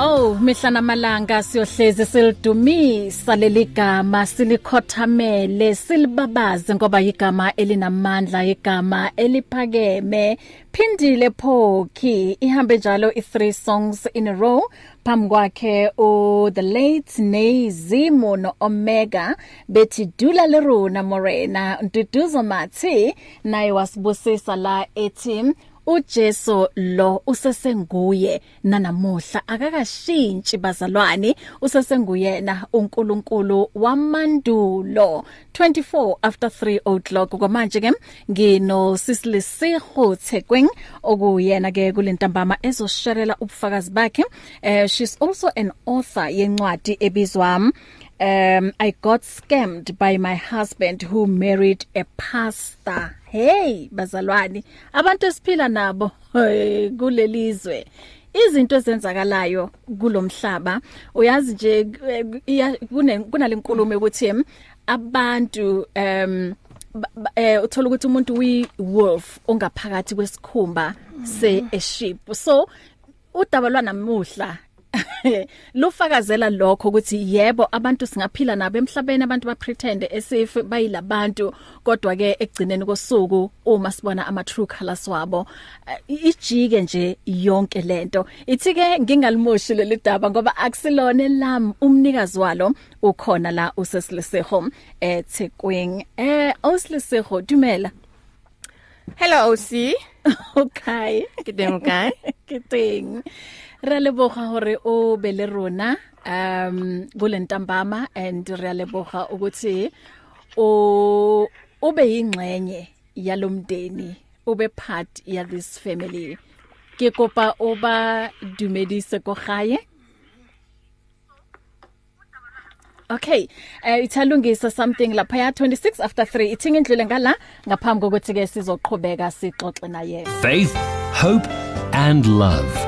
Oh mihla namalanga siyohlezi silidumisa leligama silikhothamele silibabaze ngoba igama elinamandla igama eliphakeme. Phindile phokhi ihambe njalo i3 songs in a row. Phambi kwakhe u the late Nezimo no Omega bethi dula leruna morena ntuduzo mathi naye wasibusisa la ethi uJesu lo usesenguye nanamuhla akakashintshi bazalwane. Usesenguyena uNkulunkulu wamandulo. 24 after 3 o'clock. Kwamanje ke ngino Sisilisiho Thekweng okuyena ke kulentambama ezosherela ubufakazi bakhe. Uh, she's also an author yencwadi ebizwa um I got scammed by my husband who married a pastor. Hey bazalwane abantu esiphila nabo kulelizwe. Izinto ezenzakalayo kulomhlaba uyazi nje kunalenkulumo ukuthi abantu um eh uthola ukuthi umuntu uyi wolf ongaphakathi kwesikhumba se a sheep so udaba lwanamuhla lufakazela lokho ukuthi yebo abantu singaphila nabo emhlabeni abantu ba pretend esif bayilabantu kodwa ke egcineni kosuku uma sibona ama true colors wabo ijike nje yonke lento. Ithi ke ngingalimoshi leli daba ngoba akusilone lam umnikazi walo ukhona la usesiliseho eThekwing eh osiliseho dumela. Hello OC okay. Kae ke teng re leboga hore o be le rona um kulentambama and re leboga ukuthi o ube yingxenye yalomdeni ube part ya this family ke kopa o ba dumedise go gae Okay, eh uh, ithalungisa something lapha ya 26 after 3 ithinga indlule ngala ngaphambi kokuthi ke sizoqhubeka sixoxe naye. Faith, hope and love.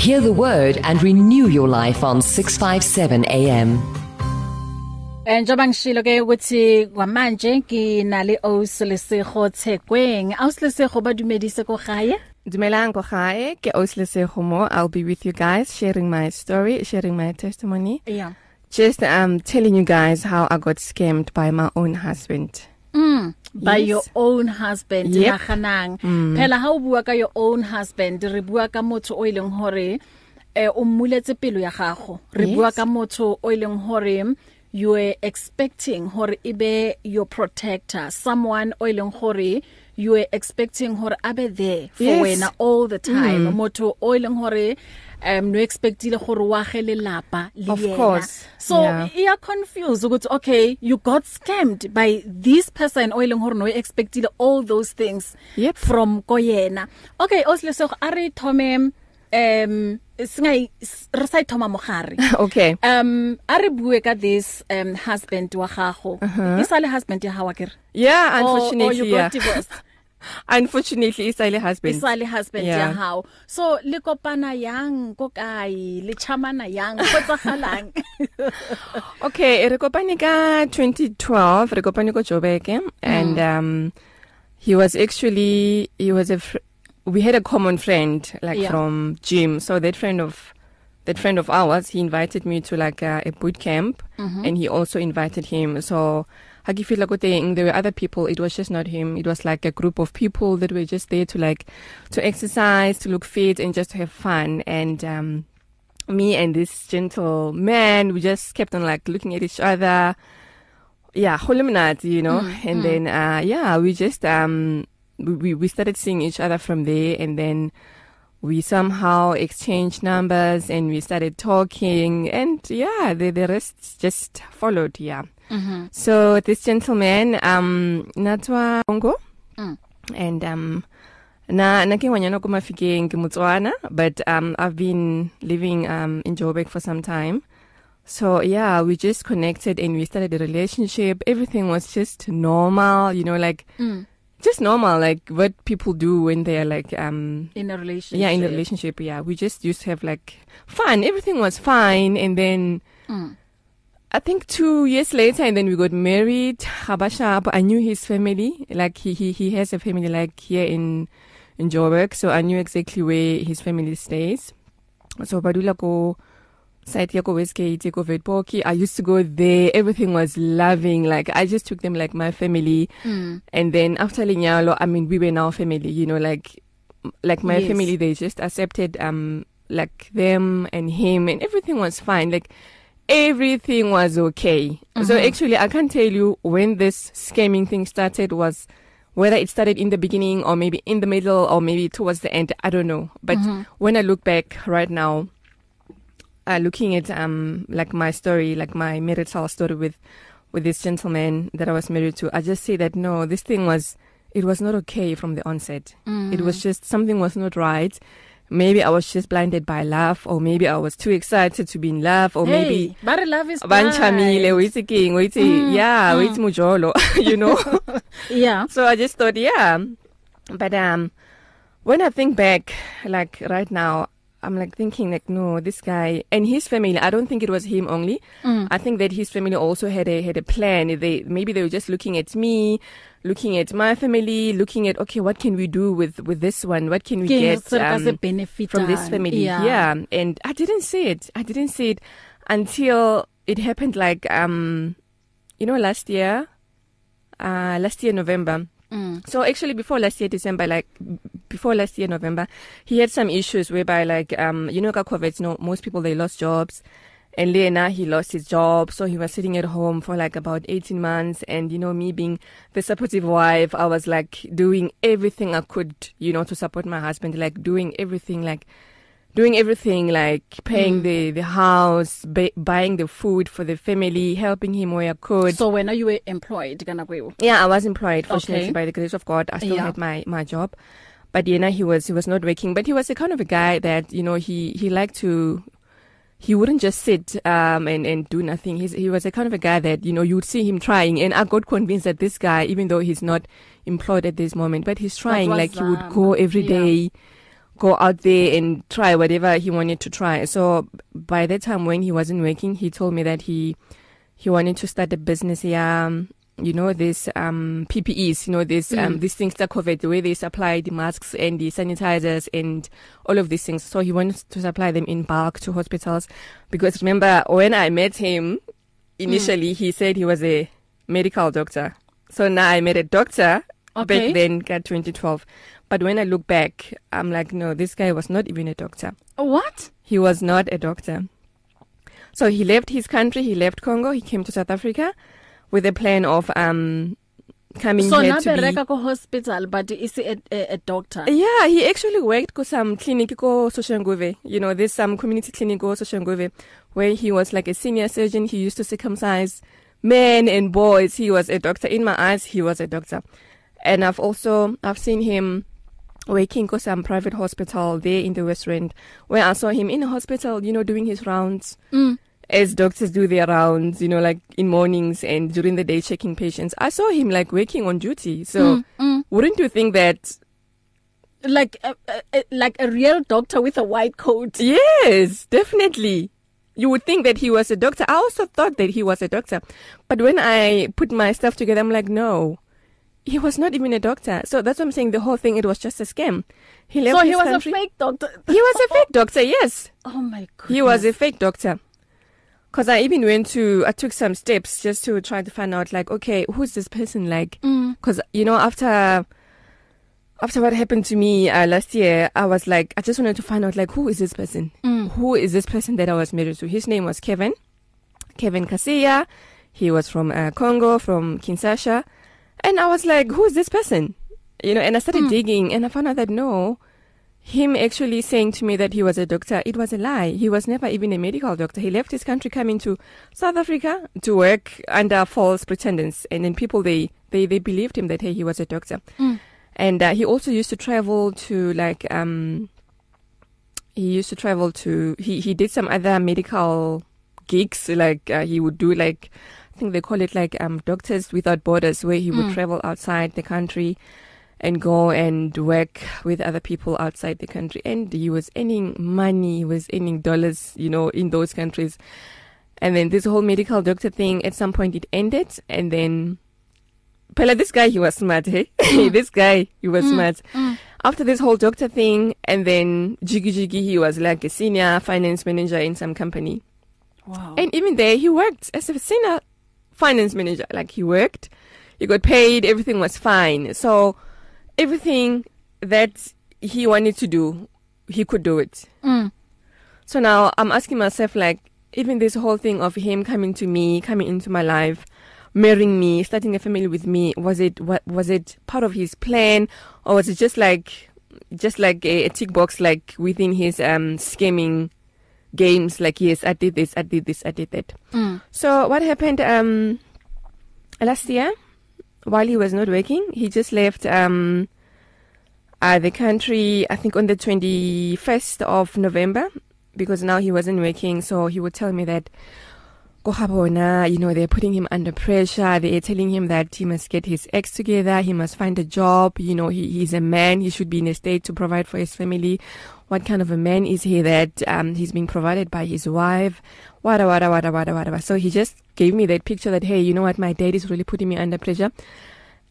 Hear the word and renew your life on 657 AM. Njoba ngishilo ke ukuthi kwamanje nginale Osilisigo Thekweng. Osilisigo badumedise ko gae. Dumelang go gae ke Osilisigo mo. I'll be with you guys sharing my story, sharing my testimony. Yeah. Just um telling you guys how I got scammed by my own husband. Mm, by Yes. your own husband Yep. naganang. Phela ha o bua ka your own husband, re bua ka motho o ileng hore eh o mmuletse pelo ya gago. Re Yes. bua ka motho o ileng hore you were expecting hore ibe your protector, someone o ileng hore you were expecting hore abe there for Yes. wena all the time. Mm. Motho o ileng hore um no expectile gore wa ge lelapa le Of yena. course, So yeah. iya confused ukuthi okay you got scammed by this person oileng hore no expectile all those things Yep. from koyena okay oslesego ari thome um singai re sa thoma mogare Okay. um ari bue ka this um husband wa gago isale husband ya hawa kere Yeah, or, or unfortunately, you yeah. got divorced Unfortunately, Isile husband. isale husband ya Yeah. hao so le kopana yang ko kae le chamana yang go tsagalang Okay, re kopane ka 2012, re kopane ko Joburg and um he was actually he was a we had a common friend like Yeah. from gym. So that friend of that friend of ours, he invited me to like a, a boot camp mm-hmm. and he also invited him. So Hagifila Koteng, there were other people. It was just not him. It was like a group of people that were just there to like to exercise, to look fit and just to have fun and um me and this gentle man we just kept on like looking at each other yeah holiminat you know mm, and mm. then uh yeah we just um we we started seeing each other from there and then we somehow exchanged numbers and we started talking and yeah the the rest just followed yeah mhm so this gentleman um natwa Bongo Mm. and um Na na ke ngwanyana ko mafikeng ke Motswana but um I've been living um in Joburg for some time. So yeah, we just connected and we started a relationship. Everything was just normal, you know, like Mm. Just normal, like what people do when they're like um In a relationship. yeah in a relationship. Yeah, we just used to have like fun. Everything was fine, and then Mm. I think two years later, and then we got married. Habashab, I knew his family. Like he he he has a family like here in in Joburg, so I knew exactly where his family stays. So Badula go site ya ko Westgate ko Vetpoki. I used to go there. Everything was loving. Like I just took them like my family. Mm. And then after Linyalo, I mean, we were now family, you know, like, like my Yes. family, they just accepted, um, like them and him and everything was fine. Like, everything was okay. So Mhm. actually, I can't tell you when this scamming thing started was whether it started in the beginning or maybe in the middle or maybe towards the end. I don't know. But Mhm. when I look back right now, uh, looking at um like my story, like my marital story with with this gentleman that I was married to, I just say that no, this thing was it was not okay from the onset. Mm. It was just something was not right. Maybe I was just blinded by love, or maybe I was too excited to be in love, or hey, maybe but love is banchamile, wait king, wait, Mm, yeah, mm. wait mujolo, you know. Yeah. So I just thought, yeah. But um, when I think back, like right now, I'm like thinking like, no, this guy and his family. I don't think it was him only. Mm. I think that his family also had a had a plan. They maybe they were just looking at me, looking at my family, looking at okay, what can we do with with this one? What can we Ke get se re ka se um, benefit from this family? Yeah. and I didn't see it. I didn't see it until it happened. Like um, you know, last year, uh, last year November. Mm. So actually, before last year December, like before last year November, he had some issues whereby, like, um, you know, COVID, you know, most people they lost jobs, and Lena he lost his job, so he was sitting at home for like about eighteen months, and you know, me being the supportive wife, I was like doing everything I could, you know, to support my husband, like doing everything, like. Doing everything like paying Mm. the the house, ba- buying the food for the family, helping him where I could. So when you were employed kana kweo. Yeah, I was employed. Fortunately, Okay. by the grace of God, I still Yeah. had my my job. But Yena, he was he was not working. But he was the kind of a guy that you know he he liked to. He wouldn't just sit um and and do nothing. He's he was the kind of a guy that you know you would see him trying, and I got convinced that this guy, even though he's not employed at this moment, but he's trying. Like he would um, go every yeah. day, go out there and try whatever he wanted to try. So by that time when he wasn't working, he told me that he he wanted to start a business here. Um, you know this um PPEs, you know this um Mm. these things that COVID, the way they supply the masks and the sanitizers and all of these things. So he wanted to supply them in bulk to hospitals because remember when I met him initially he said he was a medical doctor. So now I met a doctor Okay. back then got 2012. But when I look back, I'm like no, this guy was not even a doctor. What? He was not a doctor. So he left his country, he left Congo, he came to South Africa with a plan of um coming So here to be ko hospital but is a, a, a doctor. Yeah, he actually worked ko some clinic ko Soshanguve. You know, there's some community clinic ko Soshanguve where he was like a senior surgeon. He used to circumcise men and boys. He was a doctor. In my eyes, he was a doctor. And I've also I've seen him working ko some private hospital there in the West Rand where I saw him in a hospital, you know, doing his rounds Mm. as doctors do their rounds, you know, like in mornings and during the day checking patients. I saw him like working on duty. So Mm, mm. wouldn't you think that Like a, a, like a real doctor with a white coat. Yes, definitely. You would think that he was a doctor. I also thought that he was a doctor. But when I put my stuff together, I'm like, no, he was not even a doctor. So that's what I'm saying. The whole thing, it was just a scam. He left So he was country. a fake doctor. He was a fake doctor, yes. Oh my god. He was a fake doctor. Because I even went to, I took some steps just to try to find out, like, okay, who's this person like? Mm. Because, you know, after after what happened to me uh, last year, I was like, I just wanted to find out, like, who is this person? Mm. Who is this person that I was married to? His name was Kevin, Kevin Kasia. He was from uh, Congo, from Kinshasa. And I was like, who is this person? You know, and I started Mm. digging and I found out that no, him actually saying to me that he was a doctor, it was a lie. He was never even a medical doctor. He left his country coming to South Africa to work under false pretensions. And then people, they, they, they believed him that, hey, he was a doctor. Mm. and uh, he also used to travel to like um he used to travel to he he did some other medical gigs like uh, he would do like think they call it like um doctors without borders where he would Mm. travel outside the country and go and work with other people outside the country. And he was earning money he was earning dollars you know in those countries. And then this whole medical doctor thing at some point it ended and then Pella, this guy he was smart hey? This guy he was Mm, smart. Mm. after this whole doctor thing and then jiggy jiggy he was like a senior finance manager in some company. Wow. and even there he worked as a senior finance manager like he worked he got paid everything was fine. So everything that he wanted to do he could do it. Mm. so now i'm asking myself like even this whole thing of him coming to me coming into my life marrying me starting a family with me was it what was it part of his plan? Or was it just like just like a, a tick box like within his um scheming games like yes i did this i did this i did that Mm. so what happened um last year while he was not working he just left um uh, the country I think on the 21st of November because now he wasn't working so he would tell me that Kohabona, you know, they're putting him under pressure. They're telling him that he must get his ex together. He must find a job. You know, he, he's a man. He should be in a state to provide for his family. What kind of a man is he that um, he's being provided by his wife? Wada, wada, wada, wada, wada. So he just gave me that picture that, hey, you know what? My dad is really putting me under pressure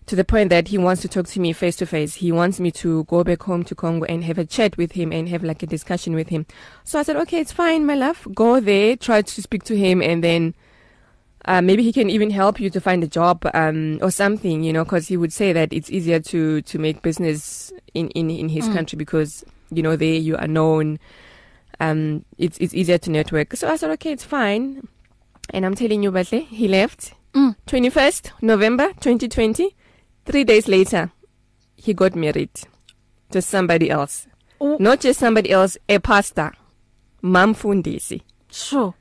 to the point that he wants to talk to me face to face. He wants me to go back home to Congo and have a chat with him and have like a discussion with him. So I said, okay, it's fine, my love. Go there, try to speak to him, and then uh, maybe he can even help you to find a job um, or something, you know, because he would say that it's easier to to make business in in in his Mm. country because you know there you are known. Um, it's it's easier to network. So I said, okay, it's fine. And I'm telling you, Batle, he left. Mm. 21st November 2020. Three days later, he got married to somebody else. Oh. Not just somebody else, a pastor. Mamfundisi. Sure.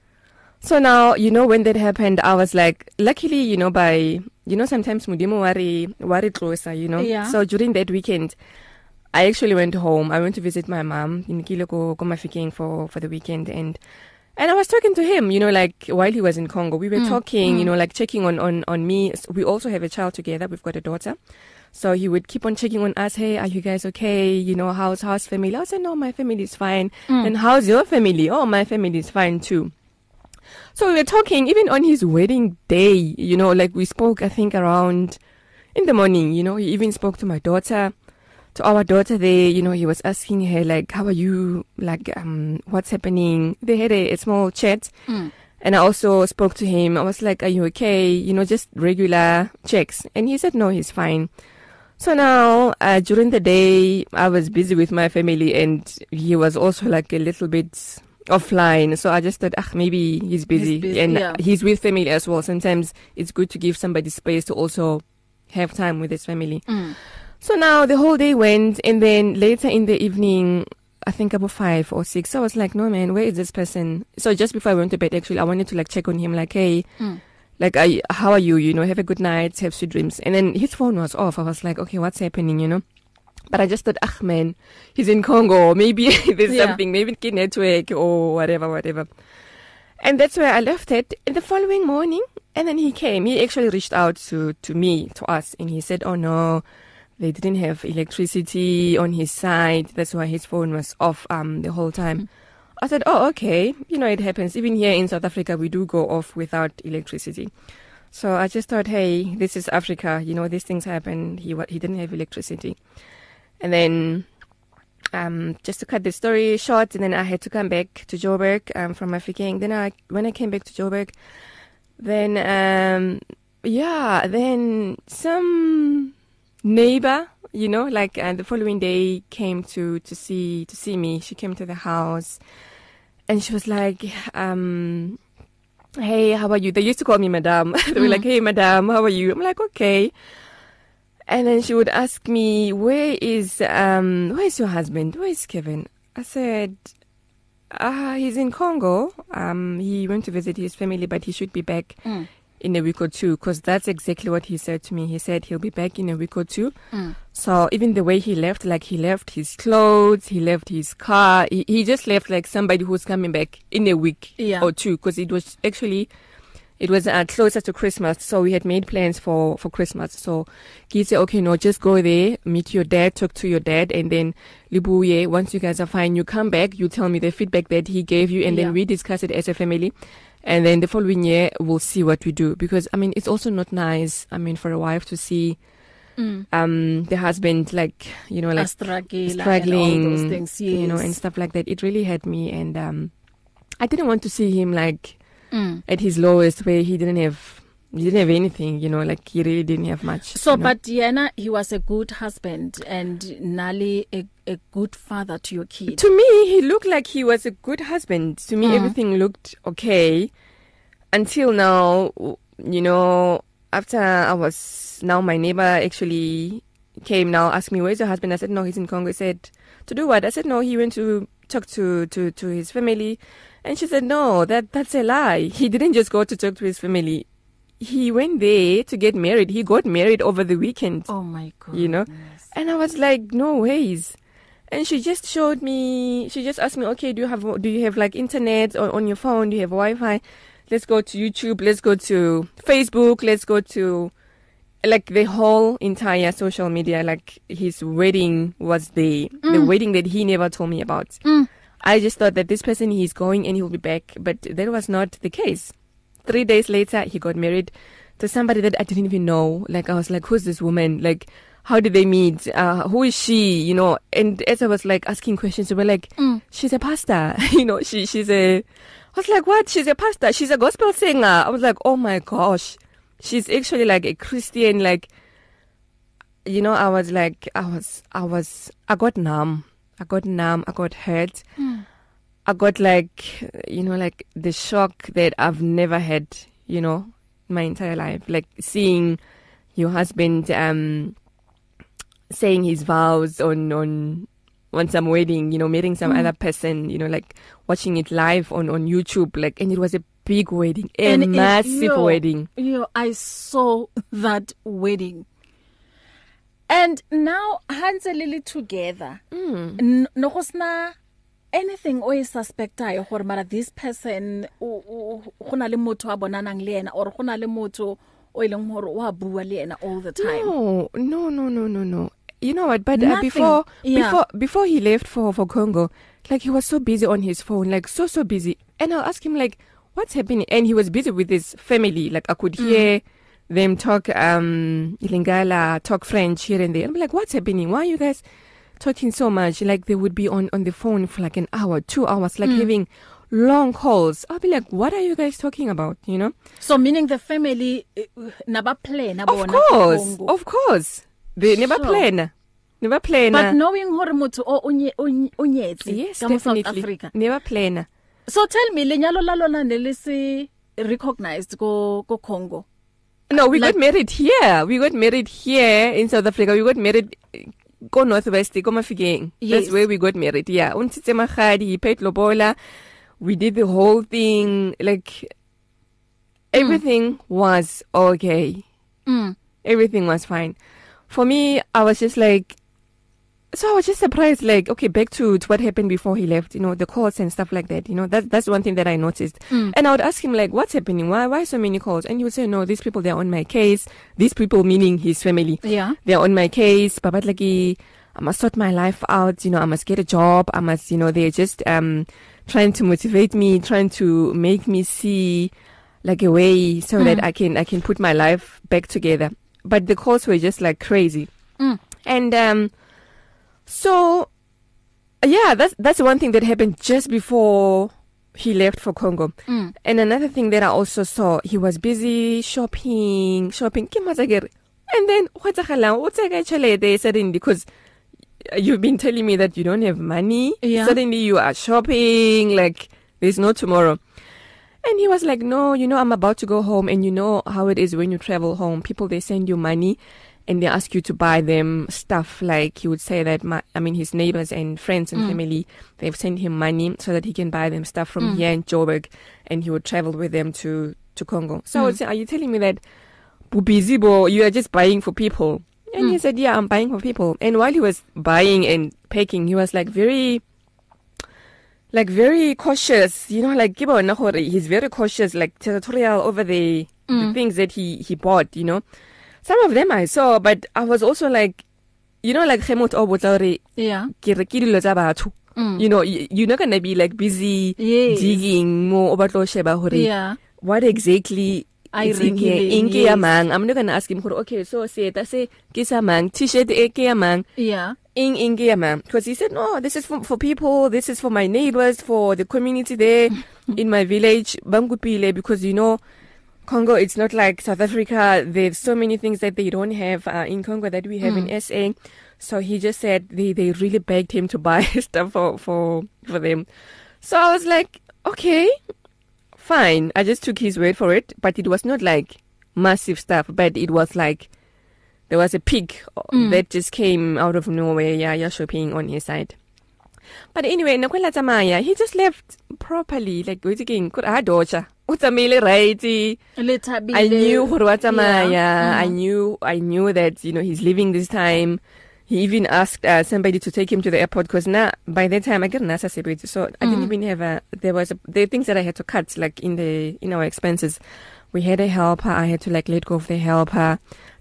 So now, you know, when that happened, I was like, luckily, you know, by, you know, sometimes Mudimu wari, wari closer, you know. Yeah. So during that weekend, I actually went home. I went to visit my mom in Kiloko, Komafiking for, for the weekend and, and I was talking to him, you know, like while he was in Congo, we were Mm, talking, mm. you know, like checking on, on, on me. S- We also have a child together. We've got a daughter. So he would keep on checking on us. Hey, are you guys okay? You know, how's, how's family? I said, no, my family is fine. Mm. And how's your family? Oh, my family is fine too. So we were talking even on his wedding day, you know, like we spoke, I think around in the morning, you know, he even spoke to my daughter, to our daughter there, you know, he was asking her like, how are you? Like, um, what's happening? They had a, a small chat Mm. and I also spoke to him. I was like, are you okay? You know, just regular checks. And he said, no, he's fine. So now, uh, during the day, I was busy with my family and he was also like a little bit offline. So I just thought, ah, maybe he's busy. busy, and yeah. he's with family as well. Sometimes it's good to give somebody space to also have time with his family. Mm. So now the whole day went, and then later in the evening, I think about five or six, I was like, no man, where is this person? So just before I went to bed, actually, I wanted to like check on him, like, hey, Mm. like, you, how are you? You know, have a good night, have sweet dreams. And then his phone was off. I was like, okay, what's happening? You know. But I just thought, ah man, he's in Congo. Maybe there's Yeah. something, maybe kid network or whatever, whatever. And that's where I left it. In the following morning, and then he came. He actually reached out to to me, to us, and he said, "Oh no, they didn't have electricity on his side. That's why his phone was off um the whole time." I said, "Oh, okay. You know, it happens. Even here in South Africa, we do go off without electricity." So I just thought, "Hey, this is Africa. You know, these things happen. He he didn't have electricity." And then um, just to cut the story short, and then I had to come back to Joburg um, from Afriking. Then I, when I came back to Joburg, then um, yeah, then some neighbor, you know, like uh, the following day came to to see to see me. She came to the house, and she was like, um, "Hey, how are you?" They used to call me Madame. they were Mm. like, "Hey, Madame, how are you?" I'm like, "Okay." And then she would ask me, "Where is um where is your husband? Where is Kevin?" I said, "Ah, he's in Congo. Um he went to visit his family, but he should be back Mm. In a week or two because that's exactly what he said to me. He said he'll be back in a week or two. Mm. So even the way he left, like he left his clothes, he left his car, he, he just left like somebody who's coming back in a week Yeah. or two because it was actually it was uh, closer to Christmas, so we had made plans for for Christmas. So he said, okay, no, just go there, meet your dad, talk to your dad, and then Libuye. Once you guys are fine, you come back, you tell me the feedback that he gave you, and Yeah. then we discuss it as a family. And then the following year, we'll see what we do because I mean, it's also not nice. I mean, for a wife to see Mm. um the husband like you know like struggling, and all those things. Yes. you know, and stuff like that. It really hurt me, and um, I didn't want to see him like Mm. at his lowest where he didn't have he didn't have anything you know like he really didn't have much So, you know. but Yena, he was a good husband and Nali a, a good father to your kid. to me he looked like he was a good husband to me Mm. everything looked okay until now you know after i was now my neighbor actually came now asked me where's your husband i said no he's in congo he said to do what i said no he went to talk to to to his family and she said no that that's a lie he didn't just go to talk to his family he went there to get married he got married over the weekend Oh my god. You know? And I was like, no ways. And she just showed me. She just asked me, okay, do you have do you have like internet or on your phone? Do you have Wi-Fi? Let's go to YouTube. Let's go to Facebook. Let's go to like the whole entire social media. Like his wedding was the the wedding that he never told me about. Mm. I just thought that this person he's going and he'll be back, but that was not the case. Three days later, he got married to somebody that I didn't even know. Like I was like, who's this woman? Like, how did they meet? Uh, who is she? You know. And as I was like asking questions, they were like, Mm. she's a pastor. you know, she she's a. I was like, what? She's a pastor. She's a gospel singer. I was like, oh my gosh, she's actually like a Christian. Like, you know, I was like, I was, I was, I got numb. I got numb. I got hurt. Mm. I got like, you know, like the shock that I've never had, you know, my entire life. Like seeing your husband um saying his vows on on on some wedding, you know, meeting some Mm. other person, you know, like watching it live on on YouTube, like, and it was a big wedding, a And it- massive yo, wedding. You know, I saw that wedding. And now Hans and Lily together. Mm. No go sna anything o e suspectayo gore mara this person o o- go na le motho a bonanang le ena or go na le motho o ileng hore wa bua le ena all the time. No, no, no, no, no, no. You know what? But uh, before, Yeah. before, before he left for for Congo, like he was so busy on his phone, like so so busy. And I'll ask him like, "What's happening?" And he was busy with his family. Like I could Mm. hear them talk um Lingala, talk French here and there. I'm like, "What's happening? Why are you guys talking so much?" Like they would be on on the phone for like an hour, two hours, like Mm. having long calls. I'll be like, "What are you guys talking about?" You know. So meaning the family eh, naba plan Of course, of course. They never Sure. plan. Never plan. But knowing hore motho o o nye- o nye- o nyetse yes, ka mo South. Africa. Never plan. So tell me lenyalo la lona ne le se recognized go go Congo. No, we Like- got married here. We got married here in South Africa. We got married eh, go northwest, go Mafikeng. Yes. That's where we got married. Yeah. Untitse Magadi, paid lobola. We did the whole thing. Like everything was okay. Mm. everything was fine. For me, I was just like, so I was just surprised, like, okay, back to, to what happened before he left, you know, the calls and stuff like that, you know, that, that's one thing that I noticed. Mm. And I would ask him, like, what's happening? Why, why so many calls? And he would say, no, these people, they're on my case. These people, meaning his family, Yeah. they're on my case. Babat lagi, I must sort my life out, you know, I must get a job. I must, you know, they're just, um, trying to motivate me, trying to make me see like a way so Mm. that I can, I can put my life back together. But the calls were just like crazy. Mm. And, um, so, yeah, that's, that's one thing that happened just before he left for Congo. Mm. And another thing that I also saw, he was busy shopping, shopping. And then, what's a suddenly because you've been telling me that you don't have money. Yeah. Suddenly you are shopping, like there's no tomorrow. And he was like, no, you know, I'm about to go home. And you know how it is when you travel home. People, they send you money and they ask you to buy them stuff. Like he would say that, my, I mean, his neighbors and friends and Mm. family, they've sent him money so that he can buy them stuff from Mm. here in Joburg. And he would travel with them to, to Congo. So mm. I would say, are you telling me that busy bo you are just buying for people? And mm. he said, yeah, I'm buying for people. And while he was buying and packing, he was like very like very cautious, you know, like Kibo Nahori, he's very cautious, like territorial over the, mm. the things that he, he bought, you know. Some of them I saw, but I was also like, you know, like Khemot Obotlari, yeah. Mm. You know, you're not gonna be like busy yes. digging more about yeah. what exactly I inke yes. ya mang i'm not going to ask him okay so say ta se ke sa mang t-shirt e ke ya mang yeah in mang because he said no this is for, for people this is for my neighbors for the community there in my village bangupile because you know Congo, it's not like South Africa. There's so many things that they don't have uh, in Congo that we have mm. in SA. So he just said they, they really begged him to buy stuff for, for, for them. So I was like, okay, fine. I just took his word for it, but it was not like massive stuff, but it was like there was a pig mm. that just came out of nowhere. Yeah, you're shopping on his side. But anyway, nakwela tsamaya, he just left properly. Like, wait again, could I docha? Utamile right. I knew gore wa tsamaya. Yeah. Mm. I knew, I knew that, you know, he's leaving this time. He even asked uh, somebody to take him to the airport because now by that time I get nasa separate, so mm. I didn't even have a. There was a, are things that I had to cut like in the in our expenses. We had a helper. I had to like let go of the helper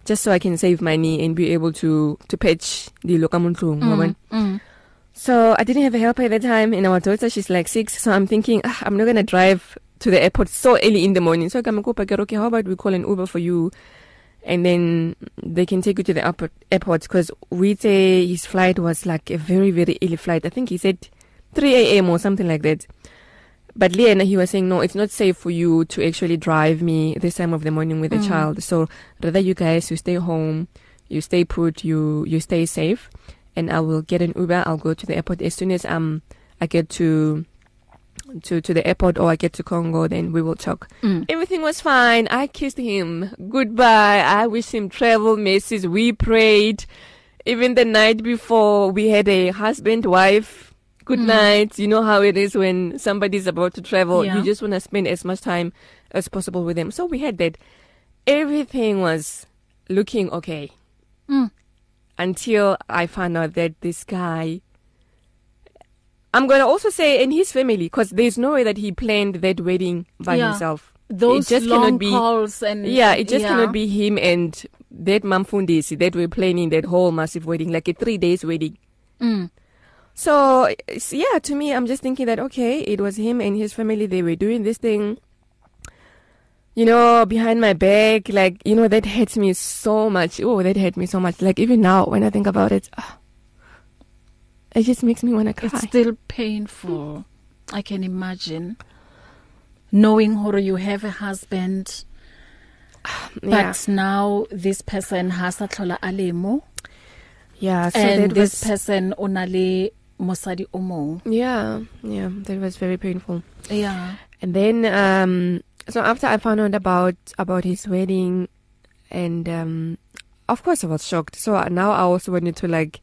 just so I can save money and be able to to patch the lokamuntu. Mm. Mm. So I didn't have a helper at the time, and our daughter she's like six. So I'm thinking ah, I'm not gonna drive to the airport so early in the morning. So I'm going to okay, how about we call an Uber for you? and then they can take you to the airport because we say his flight was like a very very early flight. I think he said 3 a.m. or something like that. But Liana, he was saying, no, it's not safe for you to actually drive me this time of the morning with a Mm. child. So rather you guys, you stay home, you stay put, you you stay safe, and I will get an Uber. I'll go to the airport as soon as um I get to to to the airport or I get to Congo. Then we will talk. Mm. Everything was fine. I kissed him goodbye. I wish him travel messes. We prayed. Even the night before, we had a husband wife good Mm. night. You know how it is when somebody's about to travel. Yeah. You just want to spend as much time as possible with them. So we had that. Everything was looking okay Mm. until I found out that this guy. I'm going to also say in his family because there's no way that he planned that wedding by Yeah. himself. Those just long cannot be- calls and Yeah, it just yeah. cannot be him and that Mamfundisi that were planning that whole massive wedding, like a three days wedding. Mm. So yeah, to me, I'm just thinking that okay, it was him and his family. They were doing this thing, you know, behind my back. Like you know, that hurts me so much. Oh, that hurt me so much. Like even now, when I think about it, ah, it just makes me want to cry. It's still painful. I can imagine knowing how you have a husband, yeah, but now this person has a tlhola a le mo yeah. So and this was, person o na le mosadi o mong. yeah, yeah. That was very painful. Yeah. And then um so after I found out about about his wedding and um of course I was shocked. So now I also wanted to like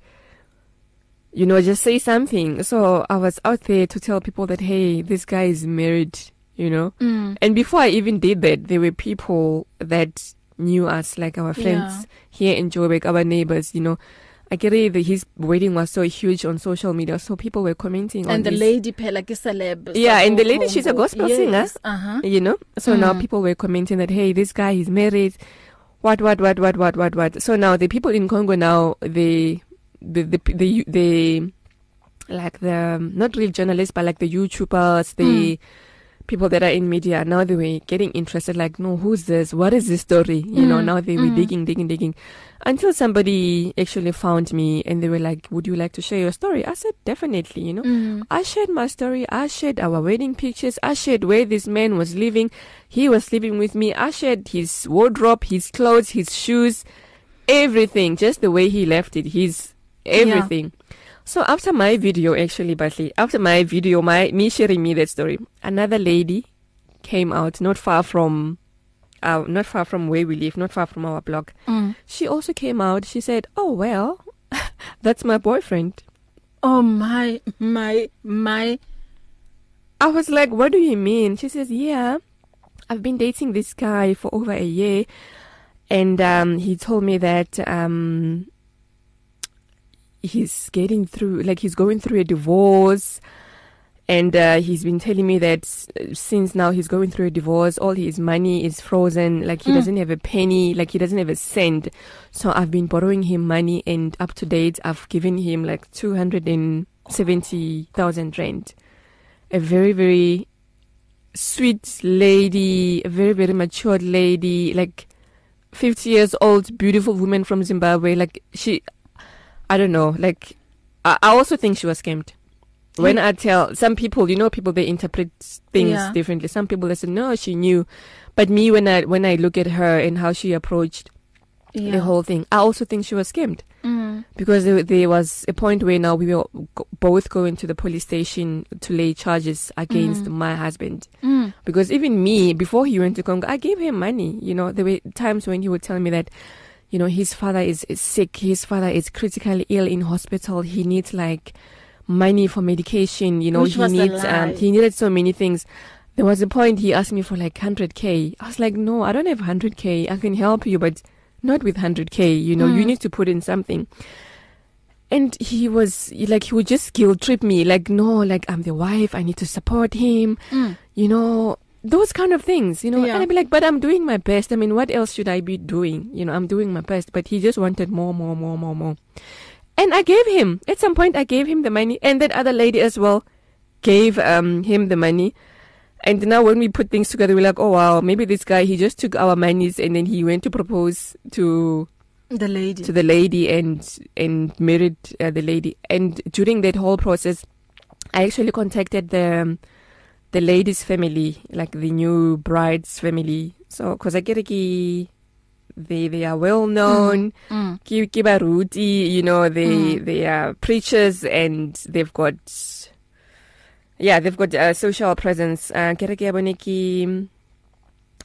you know just say something. So I was out there to tell people that hey, this guy is married, you know. Mm. And before I even did that, there were people that knew us like our friends Yeah. here in Joburg, our neighbors, you know. I get it, that his wedding was so huge on social media, so people were commenting on And the his lady phela ke celeb. Yeah, sa and the lady, she's a gospel yes. singer. Uh-huh. you know so now Mm. people were commenting that hey this guy is married what what what what what what what so now the people in congo now they the the the, the like the not real journalists but like the youtubers the people that are in media now they were getting interested like no who's this what is this story you know Mm, now they were mm. digging digging digging until somebody actually found me and they were like would you like to share your story i said definitely you know Mm. I shared my story. I shared our wedding pictures. I shared where this man was living. He was living with me. I shared his wardrobe, his clothes, his shoes, everything, just the way he left it. His everything. So after my video, actually, Batley, after my video, my me sharing me that story, another lady came out not far from, uh, not far from where we live, not far from our block. Mm. She also came out. She said, "Oh well, that's my boyfriend." Oh my my my I was like, what do you mean? She says, yeah. I've been dating this guy for over a year, and um, he told me that um, he's getting through, like he's going through a divorce. And uh, he's been telling me that since now he's going through a divorce, all his money is frozen. Like he Mm. doesn't have a penny, like he doesn't have a cent. So I've been borrowing him money, and up to date, I've given him like two hundred and seventy thousand rand. A very very sweet lady, a very very matured lady, like fifty years old, beautiful woman from Zimbabwe. Like she, I don't know. Like I, I also think she was scammed. When I tell some people, you know, people they interpret things Yeah. differently. Some people they say no, she knew, but me when I when I look at her and how she approached Yeah. the whole thing, I also think she was scammed Mm. because there, there was a point where now we were go- both going to the police station to lay charges against my husband. Mm. Because even me, before he went to Congo, I gave him money. You know, there were times when he would tell me that, you know, his father is, is sick, his father is critically ill in hospital. He needs like money for medication. You know, Which he needs um, he needed so many things. There was a point he asked me for like 100k. I was like, no, I don't have 100k. I can help you, but not with 100k. You know, you Mm. need to put in something. And he was like, he would just guilt trip me, like, no, like I'm the wife, I need to support him Mm. you know, those kind of things, you know. Yeah. And I'd be like, but I'm doing my best. I mean, what else should I be doing? You know, I'm doing my best. But he just wanted more, more, more, more, more. And I gave him, at some point, I gave him the money. And that other lady as well gave um, him the money. And now when we put things together, we're like, oh wow, maybe this guy, he just took our monies and then he went to propose to The lady. to the lady and and married uh, the lady. And during that whole process, I actually contacted the um, the lady's family, like the new bride's family. So, because I get ki- they they are well known, Mm. ki ki baruti, you know, they Mm. they are preachers and they've got yeah, they've got a social presence. Uh, ke re ke ya bone ki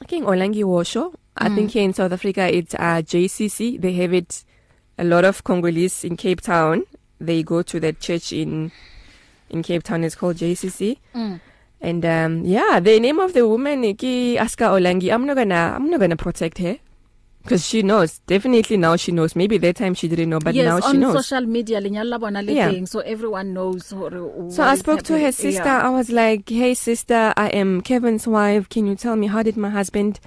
King Olangi Washo. I Mm. think here in South Africa it's uh, JCC. They have it. A lot of Congolese in Cape Town. They go to that church in in Cape Town. It's called JCC. Mm. And um, yeah, the name of the woman ki Aska Olangi. I'm not gonna I'm not gonna protect her because she knows. Definitely now she knows. Maybe that time she didn't know, but yes, now on she knows. social media lenyalo la bona le Yeah. teng so everyone knows So I spoke to her sister. I was like, "Hey sister, I am Kevin's wife. Can you tell me how did my husband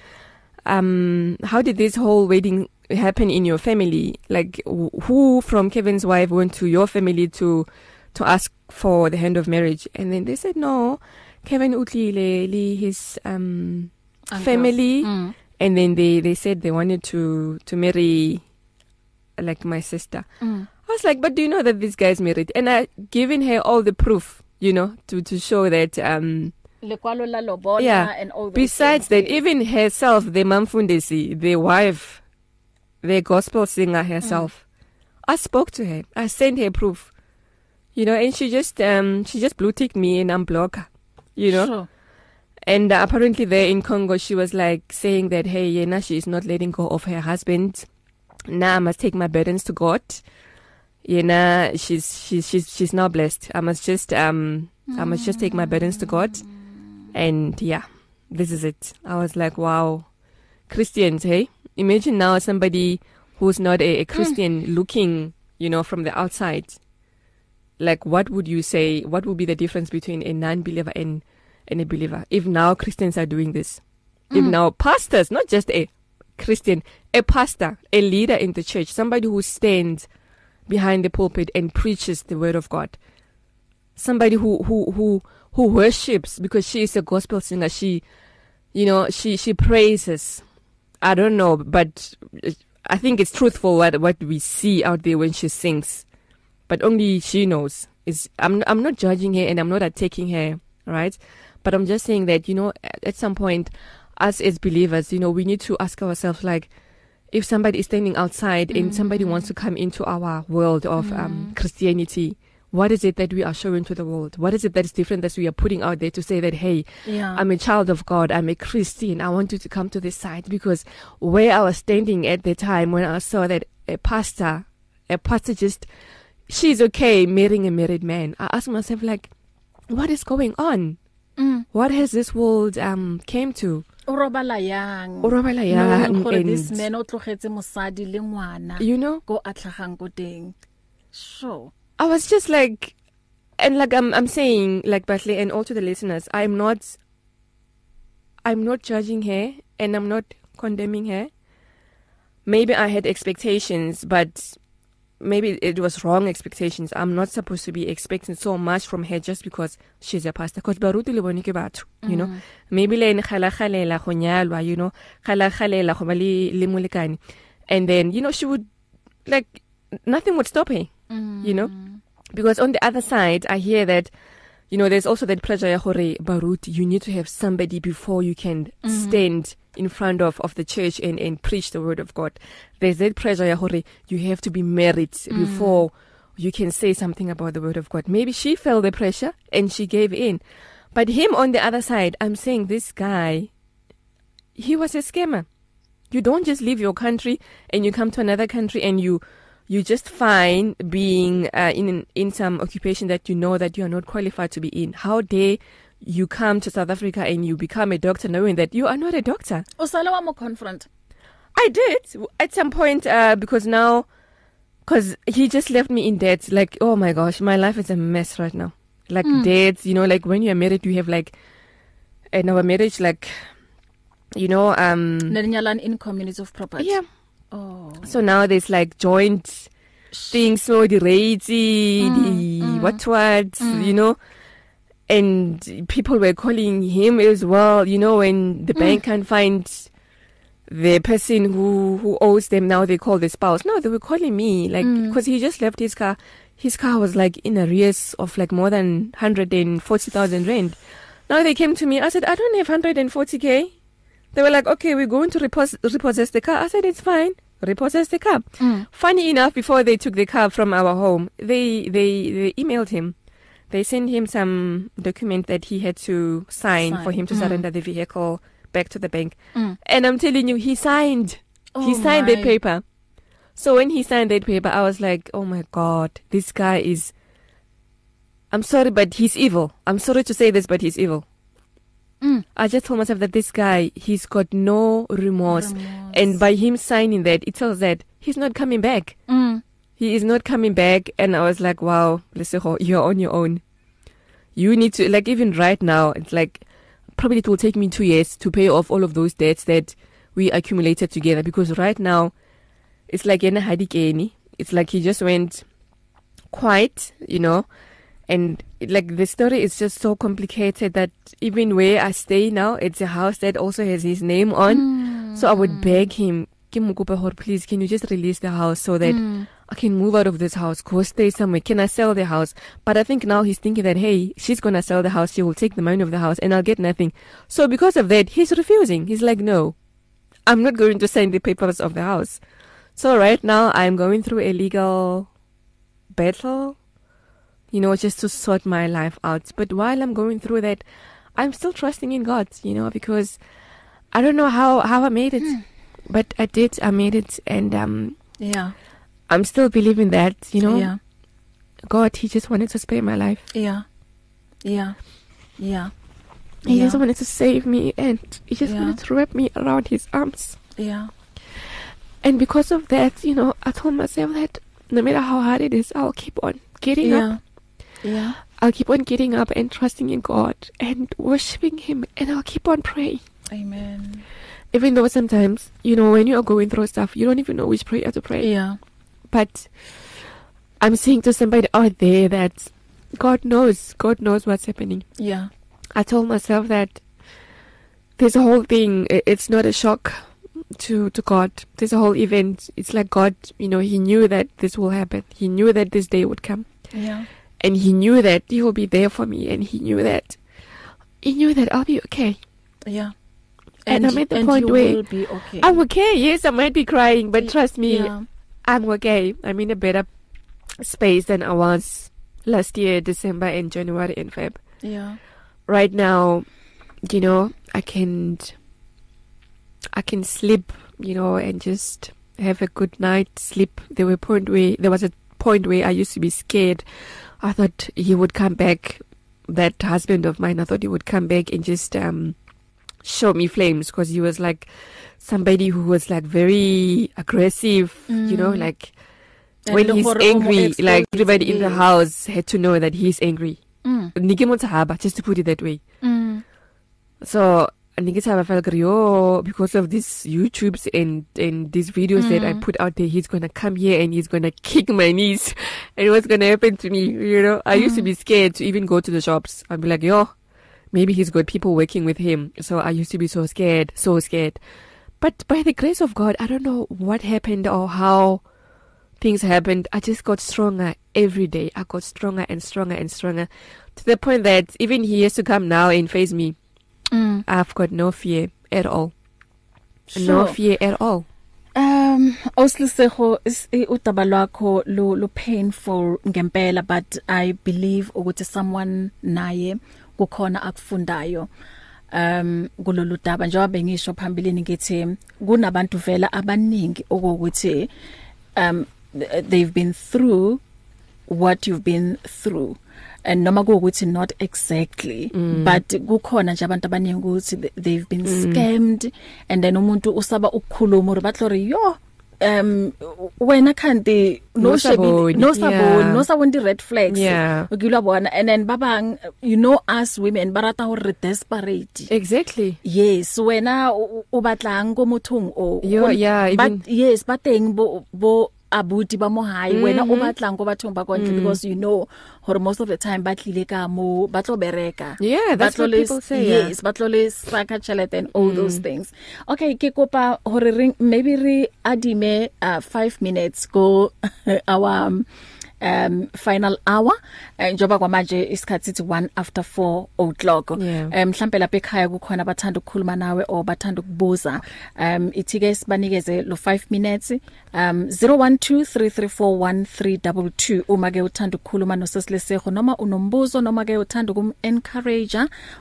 um how did this whole wedding happen in your family? Like wh- who from Kevin's wife went to your family to to ask for the hand of marriage?" And then they said, "No, Kevin utlile li his um family." Mm. And then they they said they wanted to to marry like my sister. Mm. I was like, but do you know that this guy's married? And I given her all the proof, you know, to to show that. um lekwalo la lobola Yeah. and all Besides things. that, even herself, the Mamfundisi, the wife, the gospel singer herself, I spoke to her. I sent her proof, you know, and she just um she just blue ticked me and unblock her, you know. Sure. And uh, apparently, there in Congo, she was like saying that, hey, Yena, she is not letting go of her husband. Now I must take my burdens to God. Yena, she's she's she's she's now blessed. I must just um I must just take my burdens to God. And yeah, this is it. I was like, wow, Christians, hey, imagine now somebody who's not a, a Christian looking, you know, from the outside. Like, what would you say? What would be the difference between a non-believer and and a believer. If now Christians are doing this, if now pastors, not just a Christian, a pastor, a leader in the church, somebody who stands behind the pulpit and preaches the word of God, somebody who who who who worships because she is a gospel singer, she, you know, she she praises. I don't know, but I think it's truthful what what we see out there when she sings, but only she knows. Is I'm I'm not judging her and I'm not attacking her, right? But I'm just saying that, you know, at, some point, us as believers, you know, we need to ask ourselves, like, if somebody is standing outside and somebody wants to come into our world of um, Christianity, what is it that we are showing to the world? What is it that is different that we are putting out there to say that, hey, Yeah. I'm a child of God, I'm a Christian, I want you to come to this side? Because where I was standing at the time when I saw that a pastor, a pastor just, she's okay marrying a married man, I asked myself, like, what is going on? Mm. What has this world um came to? o robala yang O robala yang, gore this man o tlogetse mosadi le ngwana you know go a tlhagang ko teng sure I was just like, and like I'm, I'm saying, like Batley, and also the listeners, I'm not, I'm not judging her, and I'm not condemning her. Maybe I had expectations, but maybe it was wrong expectations. I'm not supposed to be expecting so much from her just because she's a pastor. Because baruti le bone ke batho, you know. Maybe le ene kgala kgalela go nyalwa, you know, kgala kgalela go ba le le molekane. And then, you know, she would like nothing would stop her, you know. Because on the other side, I hear that, you know, there's also that pressure, ya gore, Barut, you need to have somebody before you can stand in front of, of the church and, and preach the word of God. There's that pressure, ya gore, you have to be married before you can say something about the word of God. Maybe she felt the pressure and she gave in. But him on the other side, I'm saying this guy, he was a scammer. You don't just leave your country and you come to another country and you you just fine being uh, in in some occupation that you know that you are not qualified to be in. How dare you come to South Africa and you become a doctor knowing that you are not a doctor? o sala wa mo confront I did at some point uh, because now because he just left me in debt. Like oh my gosh, my life is a mess right now. Like debts, you know, like when you are married, you have like in our marriage, like you know, um, ne le nyalan in communities of property yeah. oh So now there's like joint things, so the rates, the what what, you know, and people were calling him as well. You know, when the bank can't find the person who who owes them, now they call the spouse. No, they were calling me like because he just left his car. His car was like in arrears of like more than hundred and forty thousand rand. Now they came to me. I said, I don't have hundred and forty k. They were like, okay, we're going to repos- repossess the car. I said, it's fine. Repossess the car. Funny enough, before they took the car from our home, they, they, they emailed him. They sent him some document that he had to sign, Sign. for him to surrender the vehicle back to the bank. Mm. And I'm telling you, he signed. he Oh signed that my. paper. So when he signed that paper, I was like, oh my God, this guy is. I'm sorry, but he's evil. I'm sorry to say this, but he's evil. Mm. I just told myself that this guy, he's got no remorse. Remorse. And by him signing that, it tells that he's not coming back. mm. He is not coming back. And I was like, wow, Leseho, you're on your own. You need to, like, even right now, it's like, probably it will take me two years to pay off all of those debts that we accumulated together. Because right now, it's like, yena hadikeni. It's like he just went quiet, you know. And like the story is just so complicated that even where I stay now, it's a house that also has his name on. So I would beg him, "Ke mo kopa hore, please, can you just release the house so that I can move out of this house, go stay somewhere? Can I sell the house? But I think now he's thinking that, hey, she's gonna sell the house, she will take the money of the house, and I'll get nothing. So because of that, he's refusing. He's like, no, I'm not going to sign the papers of the house. So right now, I'm going through a legal battle you know, just to sort my life out. But while I'm going through that, I'm still trusting in God, you know, because I don't know how, how I made it, but I did, I made it. And, um, yeah I'm still believing that, you know, yeah God, He just wanted to spare my life. yeah yeah yeah He yeah. just wanted to save me and He just Yeah. wanted to wrap me around His arms. yeah And because of that, you know, I told myself that no matter how hard it is, I'll keep on getting yeah up. yeah I'll keep on getting up and trusting in God and worshiping Him and I'll keep on praying. amen even though sometimes you know when you are going through stuff you don't even know which prayer to pray yeah but i'm saying to somebody out there that god knows god knows what's happening. Yeah. I told myself that there's a whole thing it's not a shock to to god. There's a whole event. It's like god you know he knew that this will happen. He knew that this day would come. Yeah. And he knew that he will be there for me and he knew that he knew that i'll be okay. Yeah. And I'm at the and point where will be okay. I'm okay yes i might be crying but trust me yeah. I'm okay. I'm in a better space than I was last year, December and January and Feb. yeah Right now, you know, I can I can sleep, you know, and just have a good night sleep. There were point where there was a point where I used to be scared. I thought he would come back, that husband of mine, I thought he would come back and just um show me flames because he was like somebody who was like very aggressive mm. you know like And when he's angry like everybody in the house had to know that he's angry Mm. just to put it that way Mm. so nike tsaba felt like, yo because of these YouTubes and and these videos mm. that I put out there he's going to come here and he's going to kick my knees and what's going to happen to me you know I mm. used to be scared to even go to the shops I'd be like yo maybe he's got people working with him so I used to be so scared so scared but by the grace of God I don't know what happened or how things happened I just got stronger every day I got stronger and stronger and stronger to the point that even he has to come now and face me Mm. I've got no fear at all. No Sure. fear at all. Um oslisego udaba lwakho lo lo painful ngempela but I believe ukuthi someone naye kukhona akufundayo um kulolu daba njengoba bengisho phambilini ngithi kunabantu vela abaningi okuthi um they've been through what you've been through and noma kuukuthi not exactly mm. but kukhona nje abantu abaningi ukuthi th- they've been mm. scammed and then umuntu usaba ukukhuluma uri batlori yo um wena kanti no No shebi saboni, no saboni yeah. no saboni red flags Yeah. ukilwa bona and then babang you know us women barata ho re desperate Exactly. yes wena o o batlang ko mothong o Yo, yeah, but even- yes ba teng bo bo abuti ba mo hae wena o batlang ko bathong ba kontle because you know hore most of the time ba tlile ka mo ba tlo bereka Yeah, that's Ba tlo what le- people say, yeah. yes ba tlo le saka chelete and all mm. those things okay ke kopa hore re maybe re adime uh, 5 minutes go our um, um final hour. Eh, njoba kwamanje isikhathi sithi 1 after 4 o'clock. Yeah. um mhlambe lapha ekhaya kukhona abathanda ukukhuluma nawe or bathanda ukubuza. Um ithi ke sibanikeze lo 5 minutes. Um 0123341322 uma ke uthanda ukukhuluma nosesileseho noma unombuzo noma ke uthanda ukum encourage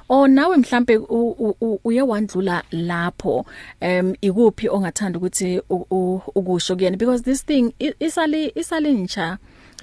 or nawe mhlambe u- u- u- uye wandlula lapho. Um ikuphi ongathanda ukuthi u- u- ukusho kuyena? Because this thing i- isali isalintsha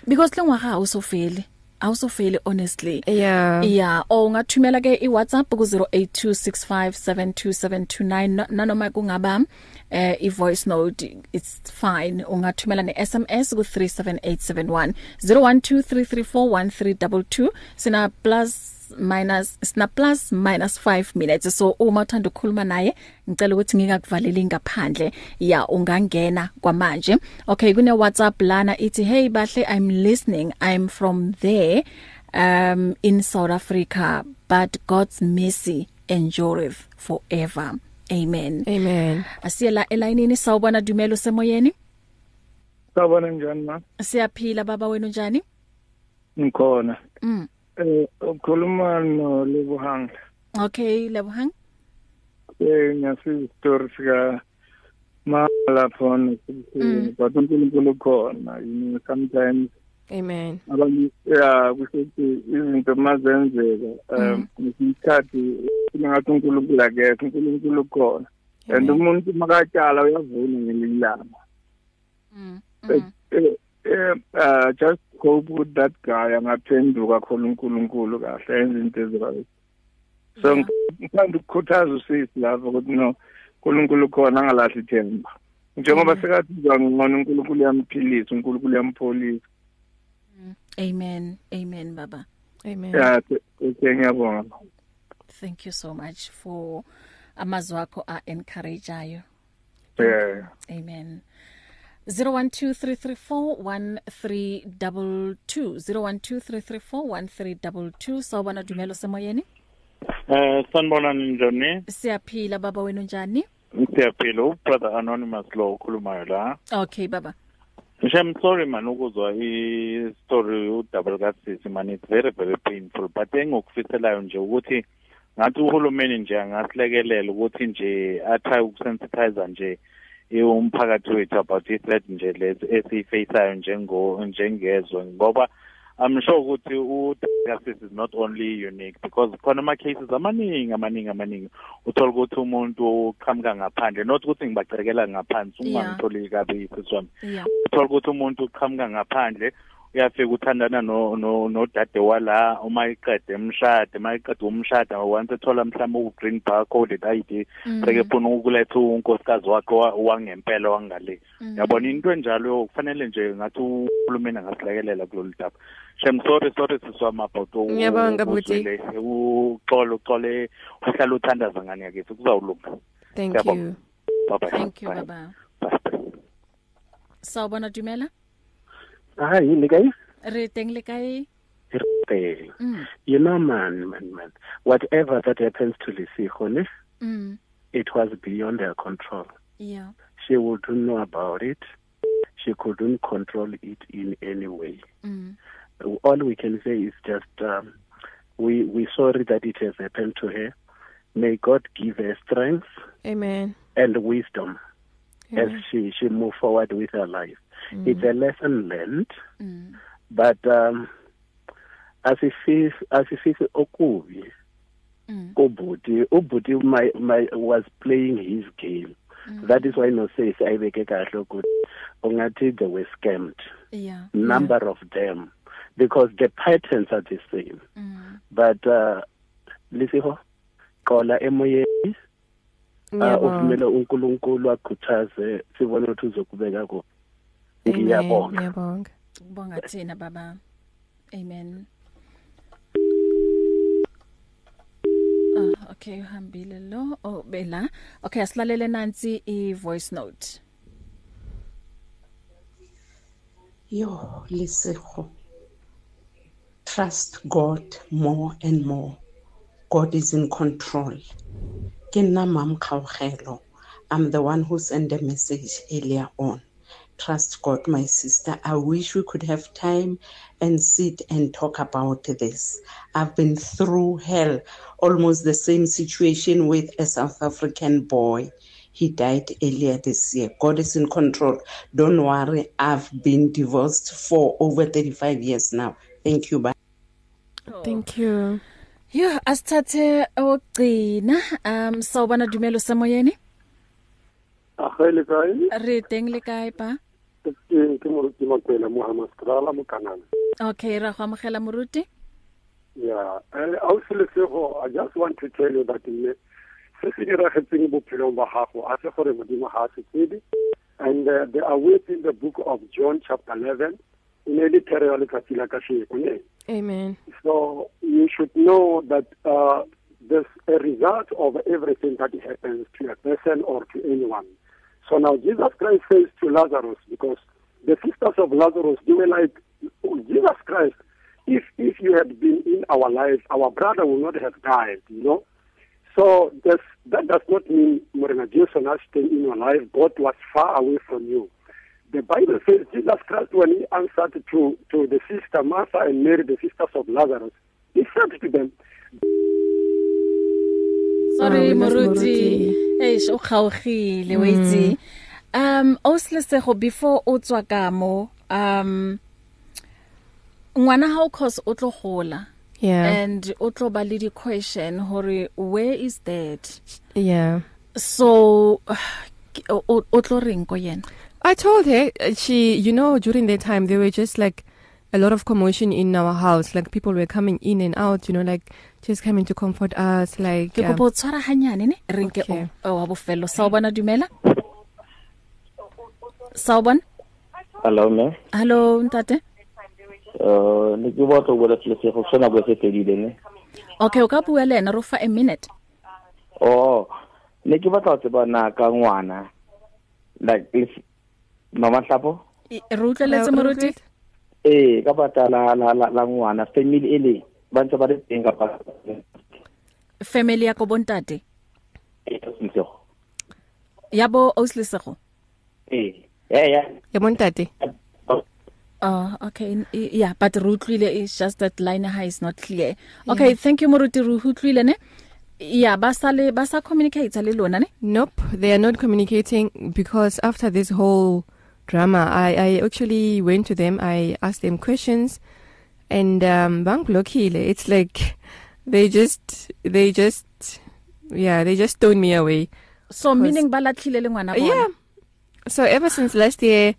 because lengwaga awusofeli awusofeli honestly Yeah. yeah o ungathumela ke iWhatsApp ku 0826572729 nanoma kungaba eh ivoice note it's fine ungathumela ne SMS ku 37871 0123341322 sina plus minus sina plus minus 5 minutes. So uma uthanda ukukhuluma naye ngicela ukuthi ngikakuvaleli ngaphandle. Ya ungangena kwamanje. Okay kune WhatsApp lana ithi hey bahle I'm listening. I'm from there um in South Africa but God's mercy endureth forever. Amen. Amen. asiyela elayinini sawubona dumelo semoyeni? Sawubona njani ma? siyaphila baba wenu njani? Ngikhona. mm. Eh ukhuluma no Lebohang. okay lebohang Eh ngiyasiza story sika mala phone Mm. but uNkulunkulu khona you know sometimes Amen. abantu ya kusethi izinto mazenzeka um isikhathi singathi uNkulunkulu akekho uNkulunkulu khona and umuntu makatshala uyavuna ngelilanga mm Eh, eh, eh, uh, just hope with that guy angaphenduka khona uNkulunkulu kahle enze into ezirayo so Yeah. ngithanda ukukhuthaza usisi lapho ukuthi no uNkulunkulu khona angalahli ithemba. Njengoba sekathi ngibona uNkulunkulu uyamphilisa uNkulunkulu uyampholisa. Amen. Amen baba. Amen. ke ngiyabonga. Thank you so much for amazwi akho a encourageayo eh amen. 0123341322 0123341322 sawubona dumelo semoyeni. Eh sanibonani njani? siyaphila baba wenu njani? Siyaphila. Ubrother anonymous lo ukhulumayo la. okay baba. Ngisho I'm sorry man ukuzwa i story udouble kasisi man it's very very painful. But engokufiselayo nje ukuthi ngathi uhulumeni nje angasilekelela ukuthi nje atry ukusensitize nje umphakathi wethu about this threat nje lezi esifaceayo njengo njengezwe ngoba I'm sure ukuthi uDasis is not only unique because khona ama cases amaningi amaningi amaningi. Uthola ukuthi umuntu uqhamuka ngaphandle not ukuthi ngibacekela ngaphansi Yeah. ungangitholi kabi siswami yeah. Uthola ukuthi umuntu uqhamuka ngaphandle uyafika uthandana no no nodade wala uma iqede emshade uma iqede umshada once ethola mhlawumbe u-green barcode ID seke funa ukuletha unkosikazi wakhe wa- wangempela wangale yabona into enjalo kufanele nje ngathi uhulumeni angasilekelela kulolu daba shem sorry sorry siswama about u- Ngiyabonga, Buti. uzwile. uxolo uxole uhlala uthandaza ngani yakithi kuzawulunga Thank Ngiyabonga. you. bye bye thank you Bye. baba Bye. sawubona dumela Hi, le kae? re teng le kae Re- mm You know, man, man, man. Whatever that happens to Lisigo, ne, mm it was beyond her control. yeah She wouldn't know about it. She couldn't control it in any way. mm All we can say is just um, we we sorry that it has happened to her. May God give her strength Amen. and wisdom as Amen. she she move forward with her life. It's a lesson learned. mm. but um asifisi asifisi okubi mm. ubhuti ubhuti my my was playing his game. That is why no says ayibeke kahle ukuthi ungathi they were scammed. Yeah. Number of them because the patterns are the same. Mm. But uh lisiho qola emoyeni. Uh, Ngiyabonga. uvumele uNkulunkulu akhuthaze sibone ukuthi uzokubeka kuphi. Amen. Ngiyabonga Ngiyabonga. kubonga thina baba amen Ah okay uhambile lo oh bela okay asilalele nansi i voice note Yo, Lesego. Trust God more and more. God is in control. Ke nna Mam Kgaogelo. I'm the one who sent a message earlier on. Trust God, my sister. I wish we could have time and sit and talk about this. I've been through hell, almost the same situation with a South African boy. He died earlier this year. God is in control. Don't worry. I've been divorced for over 35 years now. Thank you. Bye. Thank you. yo asithathe ogcina um sawubona dumelo semoyeni agele kae re teng le kae pa ke ke mo ke motela Muhammad Strala mo kanana okay ra go amogela moruti yeah eh ausile sego i just want to tell you that me se se diragetseng bophelong ba gago a se gore modimo ga a se tsebe and uh, there are words in the book of John chapter 11 e ne le tere ya letsatsi la kasheko ne Amen. so you should know that uh, there's a result of everything that happens to a person or to anyone. So now Jesus Christ says to Lazarus, because the sisters of Lazarus, they were like, oh, Jesus Christ, if if you had been in our lives, our brother would not have died, you know. So that's, that does not mean Morena Jason has stayed in your life. God was far away from you. The Bible says Jesus Christ, when he answered to, to the sister Martha and Mary, the sisters of Lazarus, he said to them, sorry lost moruti Moruti. eish o kgaogile wa itse um oslesego before o tswa ka mo um ngwana ha o cause o tlo gola. Yeah. and o tlo ba le di question hore where is that? Yeah. so o tlo reng ko yena? I told her she you know during that time there were just like a lot of commotion in our house. Like people were coming in and out you know like just coming to comfort us like ke um, kopo tshwara hanyane ne? Re nke Okay. o o wa bofelo. Sa o bona dumela? Sa o bona Hello, me. hello ntate Uh, ne ke batla go bolela lesego se nako e se fedile ne. okay o ka bua le ena ro fa a minute Oh, ne ke batla go tseba na ka ngwana. Like if mama hlapo? I- re utlweletse Hello, moruti Rupert? Eh, ka bata la la la, la ngwana family ele ba ntse ba le teng ka pa. family ya ko bontate Lesego. ya bo oslesego Eh, yeah yeah. ya montate Oh, okay. Yeah, but re utlwile it's just that line ha is not clear. Okay, thank you Moruti re utlwile ne. Yeah, ba sa le ba sa communicate le lona ne. Nope, they are not communicating because after this whole drama, I, I actually went to them, I asked them questions, and um, bang blockile. It's like they just, they just, yeah, they just stoned me away. So meaning ba latlhile le ngwana bona. Yeah. So ever since last year,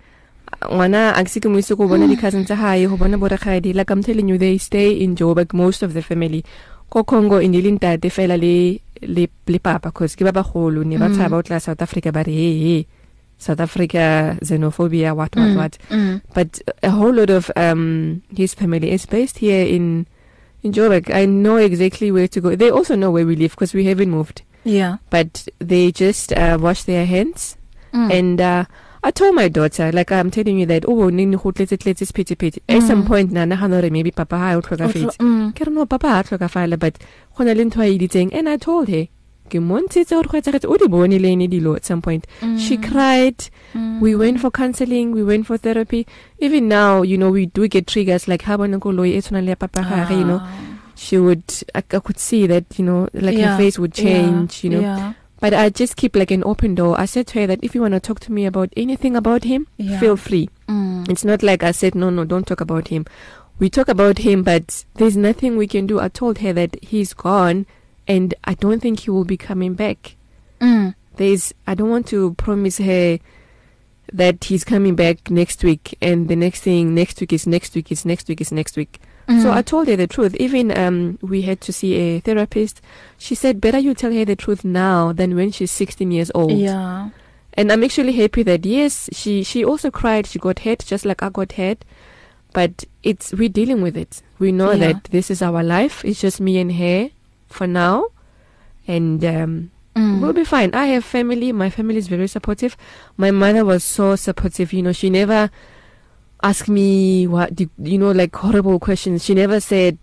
ngwana a ke mo ise go bona di cousins tsa hae go bona borakgadi like i'm telling you they stay in Joburg most of the family. Ko Congo in le ntate fela le le le papa cause ke ba bagolo ne ba Mm. tshaba o tla South Africa ba re hey hey South Africa xenophobia what what Mm, what? Mm. but a whole lot of um his family is based here in in Joburg. I know exactly where to go. They also know where we live because we haven't moved. Yeah. But they just uh, wash their hands. Mm. and uh, I told my daughter like I'm telling you that oh nini go tletse tletse spiti piti at some Mm. point na nagana re maybe papa ha o tlhoka O tlo- fetse mm. ke re no papa ha tlhokafala but gona le ntho a editseng and I told her ke montshitse gore go etsagetse o di bone le ene dilo at some point she Mm. cried Mm. we went for counseling we went for therapy even now you know we do get triggers like ha bona koloi e tshwana le papa gage you know Ah. she would I, I could see that you know like Yeah, her face would change yeah, you know yeah. But I just keep like an open door I said to her that if you want to talk to me about anything about him Yeah. feel free Mm. it's not like I said no no don't talk about him we talk about him but there's nothing we can do I told her that he's gone and I don't think he will be coming back Mm. there's I don't want to promise her that he's coming back next week and the next thing next week is next week is next week is next week Mm. so I told her the truth even um we had to see a therapist she said better you tell her the truth now than when she's 16 years old yeah and I'm actually happy that yes she she also cried she got hurt just like I got hurt but it's we're dealing with it we know Yeah. that this is our life it's just me and her for now and um Mm. We'll be fine. I have family. My family is very supportive. My mother was so supportive. You know, she never asked me what, did- you know, like horrible questions. She never said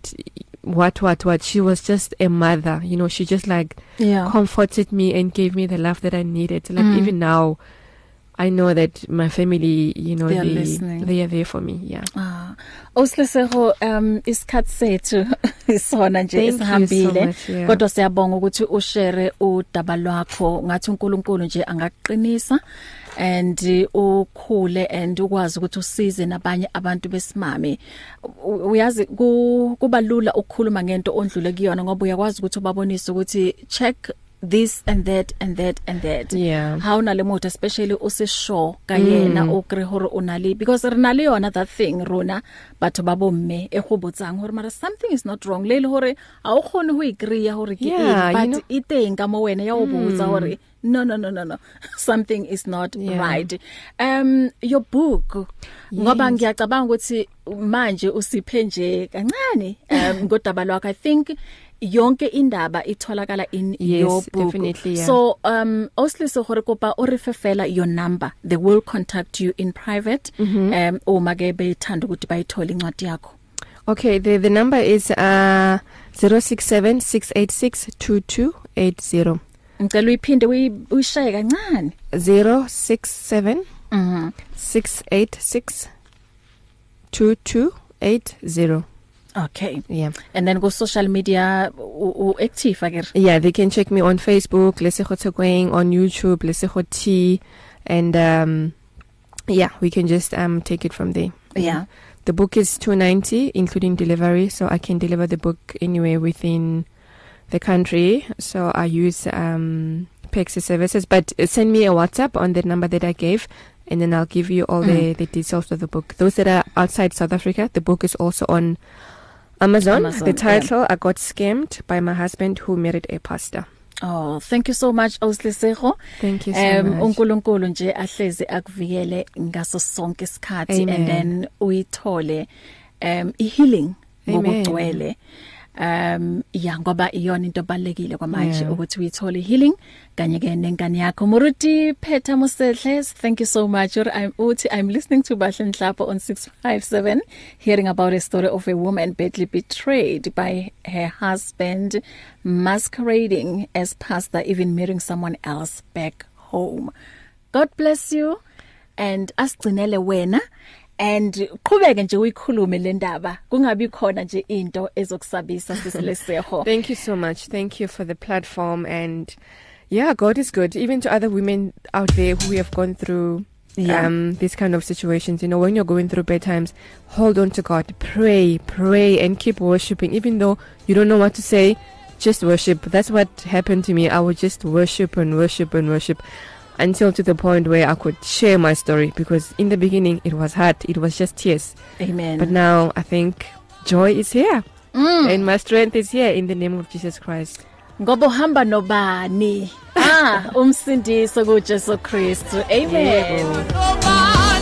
what, what, what. She was just a mother. You know, she just like yeah comforted me and gave me the love that I needed. Like Mm. even now, I know that my family, you know, They are they, listening. they are there for me. Yeah. Ah, Oslesego um isikhathi sethu isona nje Thank you so esihambile much, yeah. kodwa siyabonga ukuthi ushare udaba lwakho ngathi uNkulunkulu nje angaqinisa and uh, ukhule and ukwazi ukuthi usize nabanye abantu besimame U- uyazi ku- kuba lula ukukhuluma ngento ondlule kuyona ngoba uyakwazi ukuthi ubabonise ukuthi check this and that and that and that Yeah. ha una le motho especially o se sure ka yena Mm. o kre hore o na le because re na le yona that thing rona batho ba bomme e go botsang hore mara something is not wrong le le hore a o khone ho ikriya hore ke Yeah, eng you but know- e teng ka mo wena ya o botsa Mm. hore no no no no no something is not Yeah. right um your book ngoba Yes. ngiyacabanga ukuthi manje usiphe nje kancane um ngodaba lwakho i think yonke indaba itholakala in Yes, your book. definitely, yeah. so um oslise gore kopa o re fefela your number. They will contact you in private. Mhm. um uma ke bethanda ukuthi bayithola incwadi yakho. Okay, the the number is uh 0676862280. ngicela uyiphinde uyi- uyishaye kancane. 067 mhm 686 2280 okay. Yeah. And then go social media u active akere yeah they can check me on Facebook Lesego Tsekweng on YouTube Lesego T and um yeah we can just um take it from there. Yeah. the book is 290 including delivery so I can deliver the book anywhere within the country. So I use um Pexi services but uh, send me a WhatsApp on the number that I gave and then I'll give you all the Mm. the details of the book. Those that are outside South Africa the book is also on Amazon, Amazon, the yeah. title I got scammed by my husband who married a pastor Oh thank you so much Oslisego Thank you so um much. uNkulunkulu nje ahleze akuvikele ngaso sonke isikhathi Amen. and then uyithole um i healing Amen. ngokugcwele um ya ngoba iyona into ebalekile kwamanje Yeah. ukuthi uyithole healing kanye ke nenkani yakho. Muruti Peter Mosehle thank you so much. Uri, I'm uthi I'm listening to Bahle Nhlapho on 657 hearing about a story of a woman badly betrayed by her husband masquerading as pastor even marrying someone else back home. God bless you. And asigcinele wena and qhubeke nje uyikhulume le ndaba kungabi khona nje into ezokusabisa sisileseho Thank you so much. Thank you for the platform and yeah, God is good. Even to other women out there who have gone through Yeah. um these kind of situations. You know, when you're going through bad times, hold on to God. Pray, pray and keep worshiping even though you don't know what to say. Just worship. That's what happened to me. I would just worship and worship and worship. Until to the point where I could share my story because in the beginning it was hard. It was just tears. Amen. But now I think joy is here. Mm. And my strength is here in the name of Jesus Christ. ngoba uhamba nobani ah umsindiso kuJesu Kristu amen Yebo.